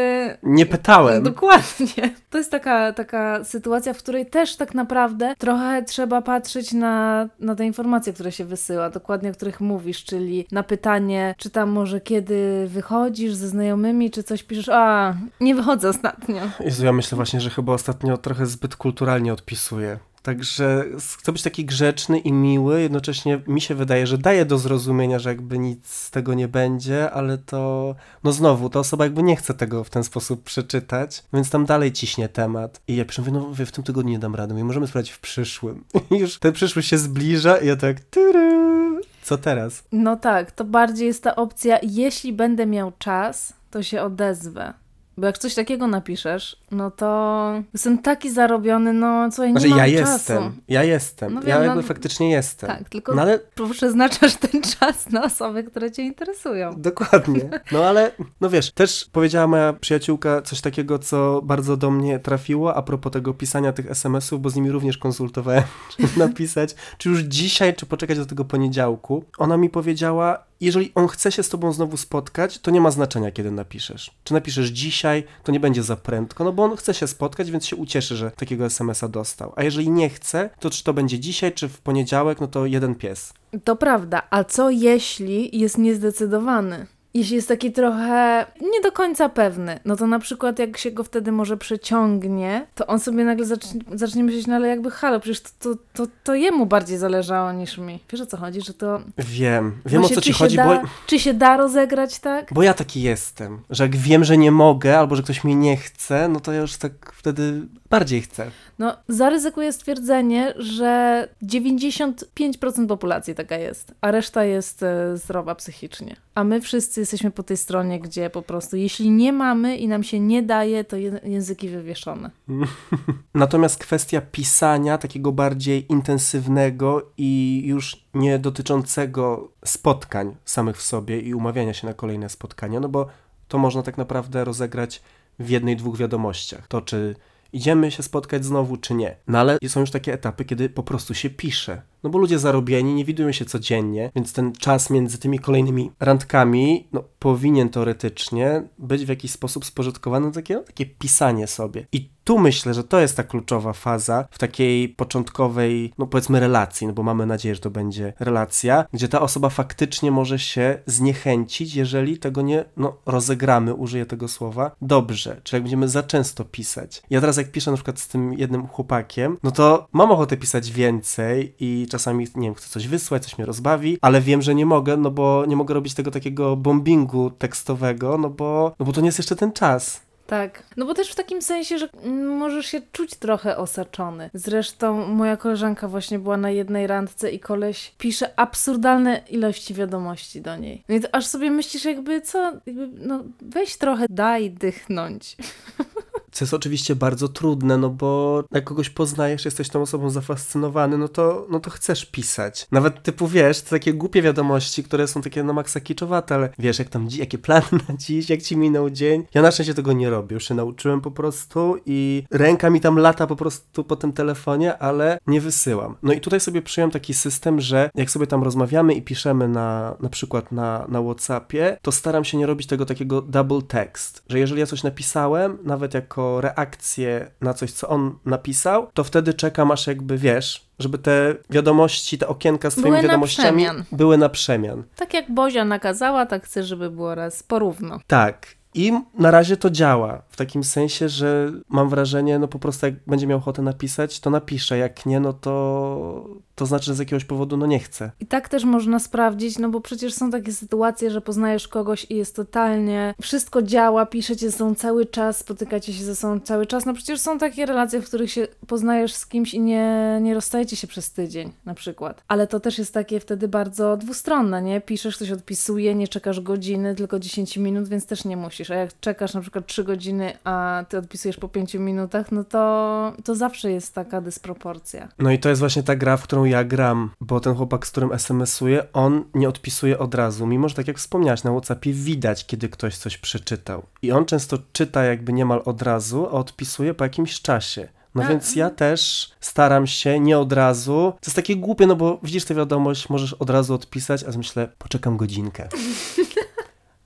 Nie pytałem. Dokładnie. To jest taka, taka sytuacja, w której też tak naprawdę trochę trzeba patrzeć na, na te informacje, które się wysyła, dokładnie o których mówisz, czyli na pytanie, czy tam może kiedy wychodzisz ze znajomymi, czy coś piszesz, a nie wychodzę ostatnio. Jezu, ja myślę właśnie, że chyba ostatnio trochę zbyt kulturalnie odpisuję. Także chcę być taki grzeczny i miły, jednocześnie mi się wydaje, że daje do zrozumienia, że jakby nic z tego nie będzie, ale to, no znowu, ta osoba jakby nie chce tego w ten sposób przeczytać, więc tam dalej ciśnie temat. I ja mówię, no mówię, w tym tygodniu nie dam rady, mówię, możemy sprawdzić w przyszłym. (laughs) I już ten przyszły się zbliża i ja tak, turu, co teraz? No tak, to bardziej jest ta opcja, jeśli będę miał czas, to się odezwę. Bo jak coś takiego napiszesz, no to jestem taki zarobiony, no co ja nie Znaczy mam ja czasu. jestem, ja jestem, No ja wiem, jakby no- faktycznie jestem. Tak, tylko No ale przeznaczasz ten (laughs) czas na osoby, które cię interesują. Dokładnie. No ale, no wiesz, też powiedziała moja przyjaciółka coś takiego, co bardzo do mnie trafiło a propos tego pisania tych SMS-ów, bo z nimi również konsultowałem, (laughs) czy napisać, czy już dzisiaj, czy poczekać do tego poniedziałku. Ona mi powiedziała, jeżeli on chce się z tobą znowu spotkać, to nie ma znaczenia, kiedy napiszesz. Czy napiszesz dzisiaj, to nie będzie za prędko, no bo on chce się spotkać, więc się ucieszy, że takiego SMS-a dostał. A jeżeli nie chce, to czy to będzie dzisiaj, czy w poniedziałek, no to jeden pies. To prawda, a co jeśli jest niezdecydowany? Jeśli jest taki trochę nie do końca pewny, no to na przykład jak się go wtedy może przeciągnie, to on sobie nagle zacznie, zacznie myśleć, no ale jakby halo, przecież to, to, to, to jemu bardziej zależało niż mi. Wiesz o co chodzi, że to... Wiem, wiem właśnie, o co ci chodzi, da, bo... Czy się da rozegrać tak? Bo ja taki jestem, że jak wiem, że nie mogę, albo że ktoś mnie nie chce, no to ja już tak wtedy bardziej chcę. No, zaryzykuję stwierdzenie, że 95% populacji taka jest, a reszta jest e, zdrowa psychicznie. A my wszyscy jesteśmy po tej stronie, gdzie po prostu jeśli nie mamy i nam się nie daje, to języki wywieszone. (laughs) Natomiast kwestia pisania takiego bardziej intensywnego i już nie dotyczącego spotkań samych w sobie i umawiania się na kolejne spotkania, no bo to można tak naprawdę rozegrać w jednej, dwóch wiadomościach. To, czy idziemy się spotkać znowu, czy nie. No ale są już takie etapy, kiedy po prostu się pisze. No bo ludzie zarobieni nie widują się codziennie, więc ten czas między tymi kolejnymi randkami no, powinien teoretycznie być w jakiś sposób spożytkowany na takie, no, takie pisanie sobie. I tu myślę, że to jest ta kluczowa faza w takiej początkowej, no powiedzmy, relacji, no bo mamy nadzieję, że to będzie relacja, gdzie ta osoba faktycznie może się zniechęcić, jeżeli tego nie, no, rozegramy, użyję tego słowa, dobrze, czyli jak będziemy za często pisać. Ja teraz jak piszę na przykład z tym jednym chłopakiem, no to mam ochotę pisać więcej i czasami, nie wiem, chcę coś wysłać, coś mnie rozbawi, ale wiem, że nie mogę, no bo nie mogę robić tego takiego bombingu tekstowego, no bo, no bo to nie jest jeszcze ten czas. Tak. No bo też w takim sensie, że możesz się czuć trochę osaczony. Zresztą moja koleżanka właśnie była na jednej randce i koleś pisze absurdalne ilości wiadomości do niej. No i to aż sobie myślisz jakby, co, jakby, no weź trochę, daj dychnąć. (laughs) Co jest oczywiście bardzo trudne, no bo jak kogoś poznajesz, jesteś tą osobą zafascynowany, no to, no to chcesz pisać. Nawet typu, wiesz, takie głupie wiadomości, które są takie na maksa kiczowate, ale wiesz, jak tam, jakie plany na dziś, jak ci minął dzień. Ja na szczęście tego nie robię, już się nauczyłem po prostu i ręka mi tam lata po prostu po tym telefonie, ale nie wysyłam. No i tutaj sobie przyjąłem taki system, że jak sobie tam rozmawiamy i piszemy na, na przykład na, na Whatsappie, to staram się nie robić tego takiego double text, że jeżeli ja coś napisałem, nawet jako reakcję na coś, co on napisał, to wtedy czekam aż jakby, wiesz, żeby te wiadomości, te okienka z twoimi Były na wiadomościami przemian. były na przemian. Tak jak Bozia nakazała, tak chcę, żeby było raz porówno. Tak. I na razie to działa. W takim sensie, że mam wrażenie, no po prostu jak będzie miał ochotę napisać, to napisze. Jak nie, no to, to znaczy, że z jakiegoś powodu no nie chce. I tak też można sprawdzić, no bo przecież są takie sytuacje, że poznajesz kogoś i jest totalnie, wszystko działa, piszecie ze sobą cały czas, spotykacie się ze sobą cały czas. No przecież są takie relacje, w których się poznajesz z kimś i nie, nie rozstajecie się przez tydzień na przykład. Ale to też jest takie wtedy bardzo dwustronne, nie? Piszesz, ktoś odpisuje, nie czekasz godziny, tylko 10 minut, więc też nie musisz. A jak czekasz na przykład 3 godziny, a ty odpisujesz po 5 minutach, no to, to zawsze jest taka dysproporcja. No i to jest właśnie ta gra, w którą ja gram, bo ten chłopak, z którym SMS-uję, on nie odpisuje od razu, mimo że tak jak wspomniałaś, na Whatsappie widać, kiedy ktoś coś przeczytał. I on często czyta jakby niemal od razu, a odpisuje po jakimś czasie. No A, więc ja też staram się nie od razu. To jest takie głupie, no bo widzisz tę wiadomość, możesz od razu odpisać, a myślę, poczekam godzinkę. (laughs)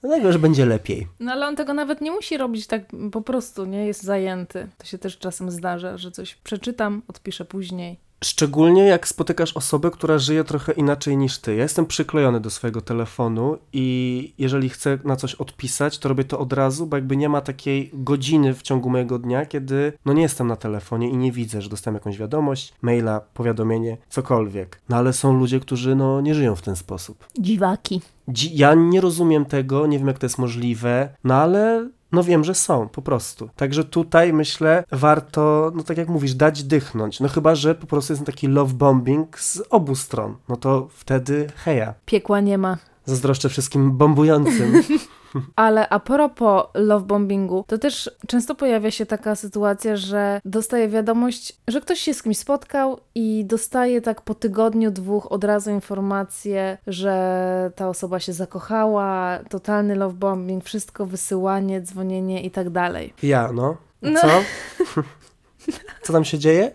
Dlatego, że będzie lepiej. No ale on tego nawet nie musi robić tak po prostu, nie? Jest zajęty. To się też czasem zdarza, że coś przeczytam, odpiszę później. Szczególnie jak spotykasz osobę, która żyje trochę inaczej niż ty. Ja jestem przyklejony do swojego telefonu i jeżeli chcę na coś odpisać, to robię to od razu, bo jakby nie ma takiej godziny w ciągu mojego dnia, kiedy no nie jestem na telefonie i nie widzę, że dostałem jakąś wiadomość, maila, powiadomienie, cokolwiek. No ale są ludzie, którzy no nie żyją w ten sposób. Dziwaki. Dzi- Ja nie rozumiem tego, nie wiem jak to jest możliwe, no ale no wiem, że są, po prostu. Także tutaj myślę, warto, no tak jak mówisz, dać dychnąć. No chyba, że po prostu jest taki love bombing z obu stron. No to wtedy heja. Piekła nie ma. Zazdroszczę wszystkim bombującym. (laughs) Ale a propos love bombingu, to też często pojawia się taka sytuacja, że dostaje wiadomość, że ktoś się z kimś spotkał i dostaje tak po tygodniu, dwóch od razu informację, że ta osoba się zakochała, totalny love bombing, wszystko, wysyłanie, dzwonienie i tak dalej. Ja, no. No. Co? Co tam się dzieje?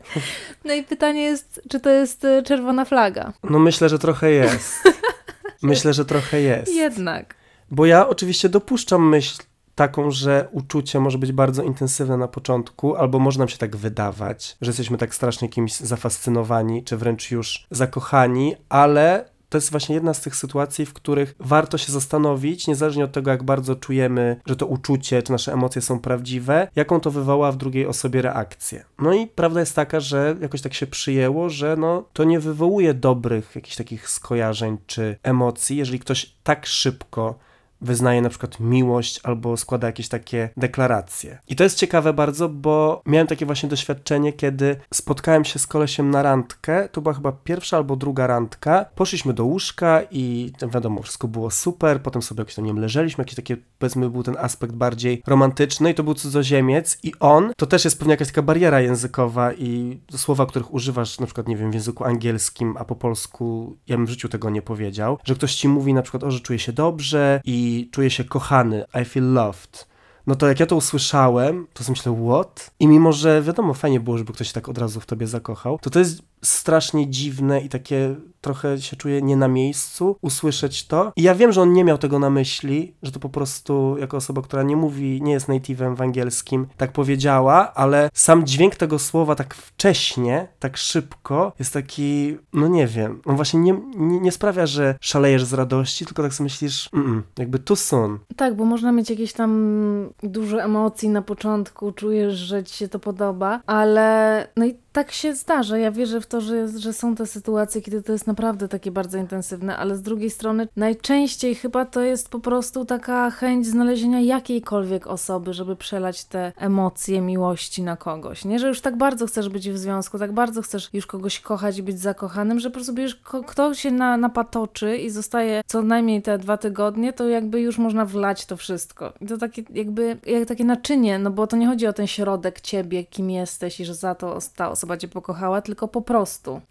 No i pytanie jest, czy to jest y, czerwona flaga? No myślę, że trochę jest. (laughs) Myślę, że trochę jest. Jednak. Bo ja oczywiście dopuszczam myśl taką, że uczucie może być bardzo intensywne na początku, albo może nam się tak wydawać, że jesteśmy tak strasznie kimś zafascynowani, czy wręcz już zakochani, ale to jest właśnie jedna z tych sytuacji, w których warto się zastanowić, niezależnie od tego, jak bardzo czujemy, że to uczucie, czy nasze emocje są prawdziwe, jaką to wywoła w drugiej osobie reakcję. No i prawda jest taka, że jakoś tak się przyjęło, że no, to nie wywołuje dobrych jakichś takich skojarzeń czy emocji, jeżeli ktoś tak szybko wyznaje na przykład miłość albo składa jakieś takie deklaracje. I to jest ciekawe bardzo, bo miałem takie właśnie doświadczenie, kiedy spotkałem się z kolesiem na randkę, to była chyba pierwsza albo druga randka, poszliśmy do łóżka i wiadomo, wszystko było super, potem sobie jakoś tam nie leżeliśmy, jakiś taki, powiedzmy, był ten aspekt bardziej romantyczny i to był cudzoziemiec. I on, to też jest pewnie jakaś taka bariera językowa i słowa, których używasz na przykład, nie wiem, w języku angielskim, a po polsku ja bym w życiu tego nie powiedział, że ktoś ci mówi na przykład, o, że czuje się dobrze i czuje się kochany, I feel loved. No to jak ja to usłyszałem, to sobie myślę, what? I mimo, że wiadomo, fajnie było, żeby ktoś tak od razu w tobie zakochał, to to jest strasznie dziwne i takie trochę się czuję nie na miejscu usłyszeć to. I ja wiem, że on nie miał tego na myśli, że to po prostu jako osoba, która nie mówi, nie jest native'em w angielskim, tak powiedziała, ale sam dźwięk tego słowa tak wcześnie, tak szybko jest taki, no nie wiem, on właśnie nie, nie, nie sprawia, że szalejesz z radości, tylko tak sobie myślisz, mm, -mm jakby too soon. Tak, bo można mieć jakieś tam dużo emocji na początku, czujesz, że ci się to podoba, ale no i tak się zdarza. Ja wierzę w to, że, że są te sytuacje, kiedy to jest naprawdę takie bardzo intensywne, ale z drugiej strony najczęściej chyba to jest po prostu taka chęć znalezienia jakiejkolwiek osoby, żeby przelać te emocje miłości na kogoś. Nie, że już tak bardzo chcesz być w związku, tak bardzo chcesz już kogoś kochać i być zakochanym, że po prostu bierzesz, kto się na, napatoczy i zostaje co najmniej te dwa tygodnie, to jakby już można wlać to wszystko. I to takie jakby, jak takie naczynie, no bo to nie chodzi o ten środek ciebie, kim jesteś i że za to ta osoba cię pokochała, tylko po prostu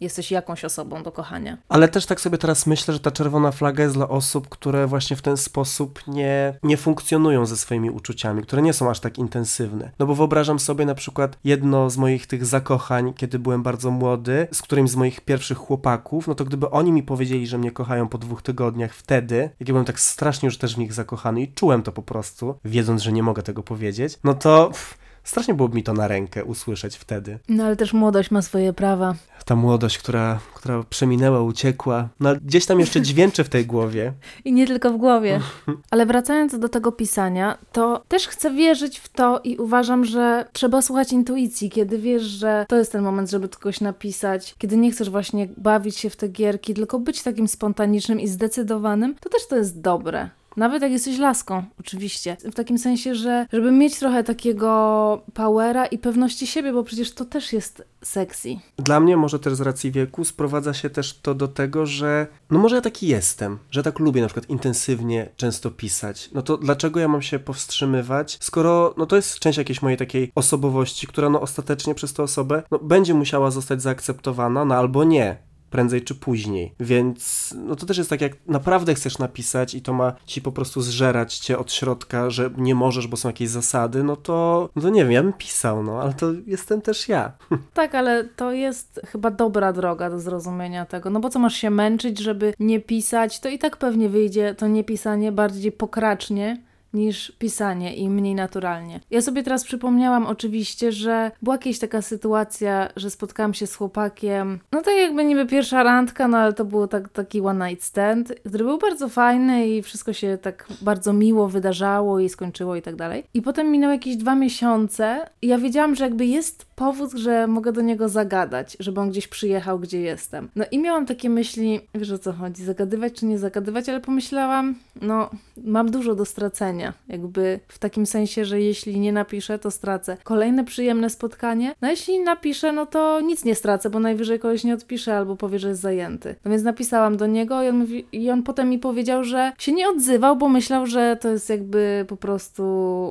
jesteś jakąś osobą do kochania. Ale też tak sobie teraz myślę, że ta czerwona flaga jest dla osób, które właśnie w ten sposób nie, nie funkcjonują ze swoimi uczuciami, które nie są aż tak intensywne. No bo wyobrażam sobie na przykład jedno z moich tych zakochań, kiedy byłem bardzo młody, z którymś z moich pierwszych chłopaków, no to gdyby oni mi powiedzieli, że mnie kochają po dwóch tygodniach wtedy, jak ja byłem tak strasznie już też w nich zakochany i czułem to po prostu, wiedząc, że nie mogę tego powiedzieć, no to... Pff, Strasznie byłoby mi to na rękę usłyszeć wtedy. No ale też młodość ma swoje prawa. Ta młodość, która, która przeminęła, uciekła, no gdzieś tam jeszcze dźwięczy w tej głowie. (laughs) I nie tylko w głowie. (laughs) Ale wracając do tego pisania, to też chcę wierzyć w to i uważam, że trzeba słuchać intuicji, kiedy wiesz, że to jest ten moment, żeby kogoś napisać, kiedy nie chcesz właśnie bawić się w te gierki, tylko być takim spontanicznym i zdecydowanym, to też to jest dobre. Nawet jak jesteś laską, oczywiście. W takim sensie, że żeby mieć trochę takiego powera i pewności siebie, bo przecież to też jest sexy. Dla mnie, może też z racji wieku, sprowadza się też to do tego, że no może ja taki jestem, że tak lubię na przykład intensywnie często pisać. No to dlaczego ja mam się powstrzymywać, skoro no to jest część jakiejś mojej takiej osobowości, która no ostatecznie przez tę osobę no, będzie musiała zostać zaakceptowana, no albo nie prędzej czy później. Więc no to też jest tak, jak naprawdę chcesz napisać i to ma ci po prostu zżerać cię od środka, że nie możesz, bo są jakieś zasady, no to, no to nie wiem, ja bym pisał, no, ale to jestem też ja. (laughs) Tak, ale to jest chyba dobra droga do zrozumienia tego, no bo co masz się męczyć, żeby nie pisać, to i tak pewnie wyjdzie to niepisanie bardziej pokracznie, niż pisanie i mniej naturalnie. Ja sobie teraz przypomniałam oczywiście, że była jakaś taka sytuacja, że spotkałam się z chłopakiem, no tak jakby niby pierwsza randka, no ale to był tak, taki one night stand, który był bardzo fajny i wszystko się tak bardzo miło wydarzało i skończyło i tak dalej. I potem minęły jakieś dwa miesiące i ja wiedziałam, że jakby jest powód, że mogę do niego zagadać, żeby on gdzieś przyjechał, gdzie jestem. No i miałam takie myśli, wiesz o co chodzi, zagadywać czy nie zagadywać, ale pomyślałam, no mam dużo do stracenia, jakby w takim sensie, że jeśli nie napiszę, to stracę. Kolejne przyjemne spotkanie, no jeśli napiszę, no to nic nie stracę, bo najwyżej kogoś nie odpiszę albo powie, że jest zajęty. No więc napisałam do niego i on, mówi, i on potem mi powiedział, że się nie odzywał, bo myślał, że to jest jakby po prostu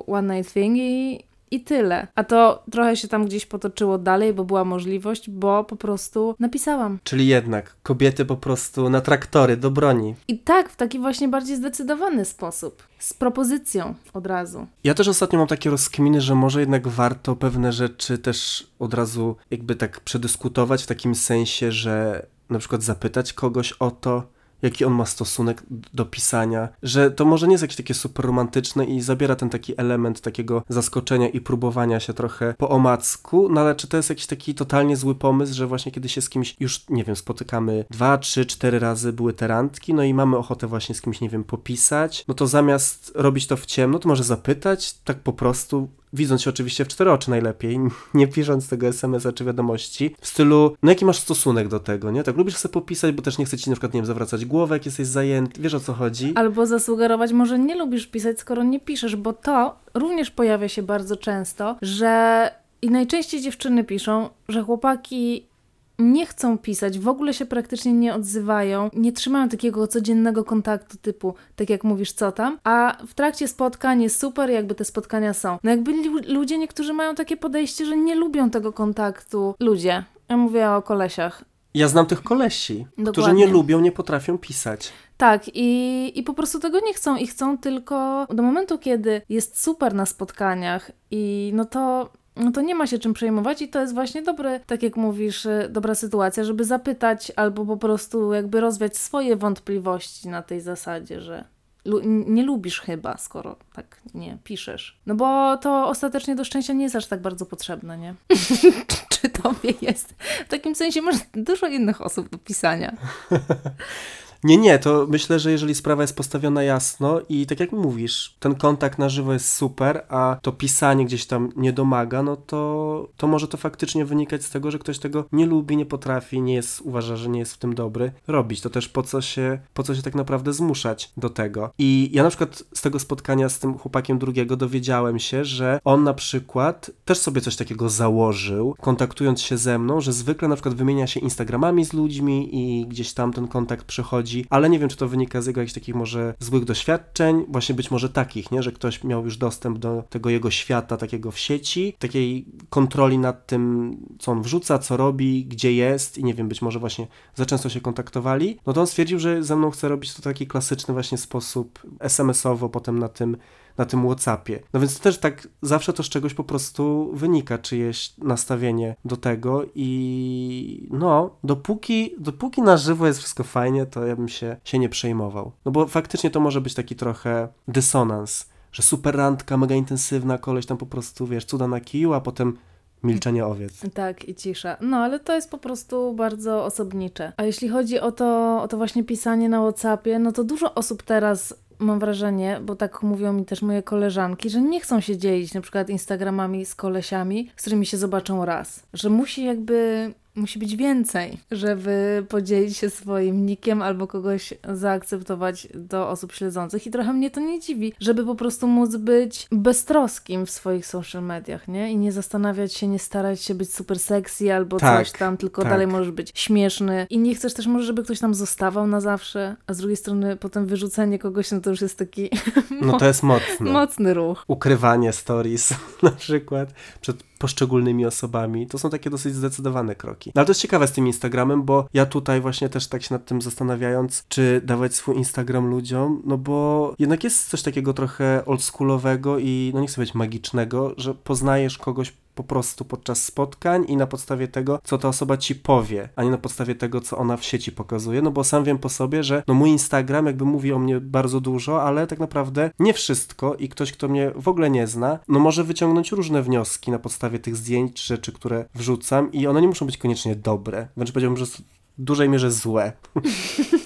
one night thing i, i tyle. A to trochę się tam gdzieś potoczyło dalej, bo była możliwość, bo po prostu napisałam. Czyli jednak kobiety po prostu na traktory, do broni. I tak, w taki właśnie bardziej zdecydowany sposób. Z propozycją od razu. Ja też ostatnio mam takie rozkminy, że może jednak warto pewne rzeczy też od razu jakby tak przedyskutować w takim sensie, że na przykład zapytać kogoś o to, jaki on ma stosunek do pisania, że to może nie jest jakieś takie super romantyczne i zabiera ten taki element takiego zaskoczenia i próbowania się trochę po omacku, no ale czy to jest jakiś taki totalnie zły pomysł, że właśnie kiedy się z kimś już, nie wiem, spotykamy dwa, trzy, cztery razy były te randki, no i mamy ochotę właśnie z kimś, nie wiem, popisać, no to zamiast robić to w ciemno, to może zapytać tak po prostu, widząc się oczywiście w cztery oczy najlepiej, (laughs) nie pisząc tego SMS-a czy wiadomości, w stylu, no jaki masz stosunek do tego, nie? Tak, lubisz sobie popisać, bo też nie chce ci na przykład, nie wiem, zawracać głowę, jak jesteś zajęty, wiesz o co chodzi? Albo zasugerować, może nie lubisz pisać, skoro nie piszesz, bo to również pojawia się bardzo często, że i najczęściej dziewczyny piszą, że chłopaki nie chcą pisać, w ogóle się praktycznie nie odzywają, nie trzymają takiego codziennego kontaktu typu, tak jak mówisz, co tam, a w trakcie spotkań jest super, jakby te spotkania są. No jakby lu- ludzie niektórzy mają takie podejście, że nie lubią tego kontaktu. Ludzie. Ja mówię o kolesiach. Ja znam tych kolesi, którzy Dokładnie. nie lubią, nie potrafią pisać. Tak, i, i po prostu tego nie chcą i chcą tylko do momentu, kiedy jest super na spotkaniach i no to, no to nie ma się czym przejmować i to jest właśnie dobry, tak jak mówisz, y, dobra sytuacja, żeby zapytać albo po prostu jakby rozwiać swoje wątpliwości na tej zasadzie, że nie lubisz chyba, skoro tak nie piszesz. No bo to ostatecznie do szczęścia nie jest aż tak bardzo potrzebne, nie? (laughs) Czy tobie jest? W takim sensie masz dużo innych osób do pisania. (laughs) Nie, nie, to myślę, że jeżeli sprawa jest postawiona jasno i tak jak mówisz, ten kontakt na żywo jest super, a to pisanie gdzieś tam nie domaga, no to, to może to faktycznie wynikać z tego, że ktoś tego nie lubi, nie potrafi, nie jest, uważa, że nie jest w tym dobry, robić. To też po co się, po co się tak naprawdę zmuszać do tego. I ja na przykład z tego spotkania z tym chłopakiem drugiego dowiedziałem się, że on na przykład też sobie coś takiego założył, kontaktując się ze mną, że zwykle na przykład wymienia się Instagramami z ludźmi i gdzieś tam ten kontakt ale nie wiem, czy to wynika z jego jakichś takich może złych doświadczeń, właśnie być może takich, nie, że ktoś miał już dostęp do tego jego świata takiego w sieci, takiej kontroli nad tym, co on wrzuca, co robi, gdzie jest i nie wiem, być może właśnie za często się kontaktowali, no to on stwierdził, że ze mną chce robić to taki klasyczny właśnie sposób SMS-owo, potem na tym na tym Whatsappie. No więc to też tak zawsze to z czegoś po prostu wynika, czyjeś nastawienie do tego i no, dopóki, dopóki na żywo jest wszystko fajnie, to ja bym się, się nie przejmował. No bo faktycznie to może być taki trochę dysonans, że super randka, mega intensywna, koleś tam po prostu, wiesz, cuda na kiju, a potem milczenie owiec. Tak, i cisza. No, ale to jest po prostu bardzo osobnicze. A jeśli chodzi o to, o to właśnie pisanie na WhatsAppie, no to dużo osób teraz mam wrażenie, bo tak mówią mi też moje koleżanki, że nie chcą się dzielić na przykład Instagramami z kolesiami, z którymi się zobaczą raz. Że musi jakby musi być więcej, żeby podzielić się swoim nikiem albo kogoś zaakceptować do osób śledzących. I trochę mnie to nie dziwi, żeby po prostu móc być beztroskim w swoich social mediach, nie? I nie zastanawiać się, nie starać się być super sexy albo Tak, coś tam, tylko tak. dalej możesz być śmieszny. I nie chcesz też może, żeby ktoś tam zostawał na zawsze, a z drugiej strony potem wyrzucenie kogoś, no to już jest taki No to jest (laughs) mocne. mocny ruch. ukrywanie stories (laughs) na przykład przed poszczególnymi osobami. To są takie dosyć zdecydowane kroki. No ale to jest ciekawe z tym Instagramem, bo ja tutaj właśnie też tak się nad tym zastanawiając, czy dawać swój Instagram ludziom, no bo jednak jest coś takiego trochę oldschoolowego i no nie chcę powiedzieć magicznego, że poznajesz kogoś po prostu podczas spotkań i na podstawie tego, co ta osoba ci powie, a nie na podstawie tego, co ona w sieci pokazuje, no bo sam wiem po sobie, że no mój Instagram jakby mówi o mnie bardzo dużo, ale tak naprawdę nie wszystko i ktoś, kto mnie w ogóle nie zna, no może wyciągnąć różne wnioski na podstawie tych zdjęć czy rzeczy, które wrzucam i one nie muszą być koniecznie dobre, wręcz powiedziałbym, że w dużej mierze złe. (laughs)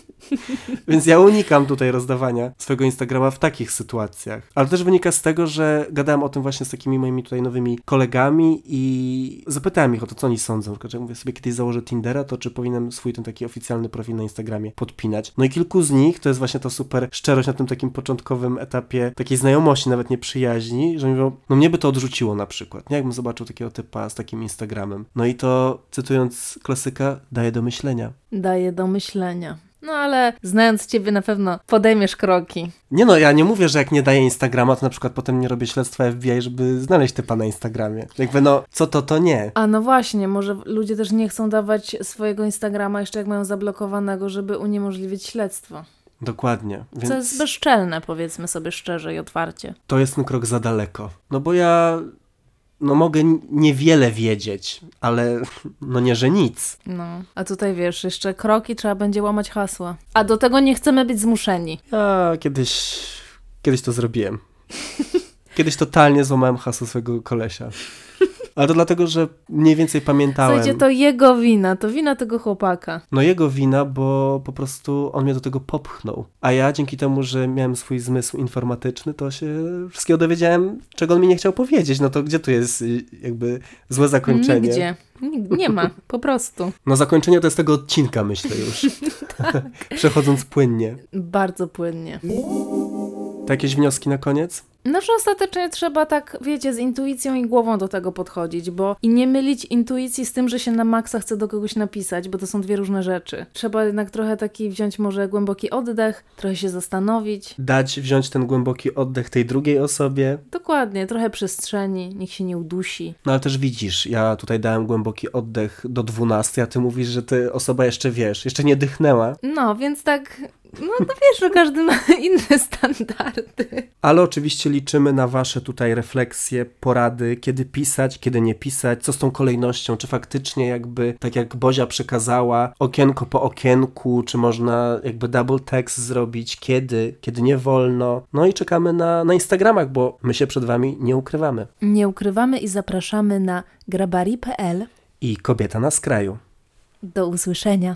(laughs) Więc ja unikam tutaj rozdawania swojego Instagrama w takich sytuacjach. Ale też wynika z tego, że gadałem o tym właśnie z takimi moimi tutaj nowymi kolegami i zapytałem ich o to, co oni sądzą. Na przykład, że mówię sobie, kiedyś założę Tindera, to czy powinienem swój ten taki oficjalny profil na Instagramie podpinać. No i kilku z nich, to jest właśnie ta super szczerość na tym takim początkowym etapie takiej znajomości, nawet nie przyjaźni, że mówią, no mnie by to odrzuciło na przykład, nie? Jakbym zobaczył takiego typa z takim Instagramem. No i to, cytując klasyka, daje do myślenia. Daje do myślenia. No ale znając ciebie na pewno podejmiesz kroki. Nie no, ja nie mówię, że jak nie daję Instagrama, to na przykład potem nie robię śledztwa FBI, żeby znaleźć typa na Instagramie. Jakby no, co to, to nie. A no właśnie, może ludzie też nie chcą dawać swojego Instagrama jeszcze jak mają zablokowanego, żeby uniemożliwić śledztwo. Dokładnie. Więc Co jest bezczelne, powiedzmy sobie szczerze i otwarcie. to jest ten krok za daleko. No bo ja, no mogę niewiele wiedzieć, ale no nie, że nic. No, a tutaj wiesz, jeszcze kroki trzeba będzie łamać hasła. A do tego nie chcemy być zmuszeni. Ja kiedyś, kiedyś to zrobiłem. (laughs) Kiedyś totalnie złamałem hasło swojego kolesia. Ale to dlatego, że mniej więcej pamiętałem. Słuchajcie, to jego wina, to wina tego chłopaka. No jego wina, bo po prostu on mnie do tego popchnął. A ja dzięki temu, że miałem swój zmysł informatyczny, to się wszystkiego dowiedziałem, czego on mi nie chciał powiedzieć. No to gdzie tu jest y, jakby złe zakończenie? Nigdzie. Nig- Nie ma, (laughs) po prostu. No zakończenie to jest tego odcinka, myślę już. (laughs) Tak. Przechodząc płynnie. Bardzo płynnie. To jakieś wnioski na koniec? No, że ostatecznie trzeba tak, wiecie, z intuicją i głową do tego podchodzić, bo i nie mylić intuicji z tym, że się na maksa chce do kogoś napisać, bo to są dwie różne rzeczy. Trzeba jednak trochę taki wziąć może głęboki oddech, trochę się zastanowić. Dać, wziąć ten głęboki oddech tej drugiej osobie. Dokładnie, trochę przestrzeni, niech się nie udusi. No ale też widzisz, ja tutaj dałem głęboki oddech do 12, a ty mówisz, że ty osoba jeszcze wiesz, jeszcze nie dychnęła. No, więc tak, no to wiesz, że każdy ma (laughs) inne standardy. Ale oczywiście liczymy na Wasze tutaj refleksje, porady, kiedy pisać, kiedy nie pisać, co z tą kolejnością, czy faktycznie jakby, tak jak Bozia przekazała, okienko po okienku, czy można jakby double text zrobić, kiedy, kiedy nie wolno. No i czekamy na, na Instagramach, bo my się przed Wami nie ukrywamy. Nie ukrywamy i zapraszamy na grabari.pl. I kobieta na skraju. Do usłyszenia.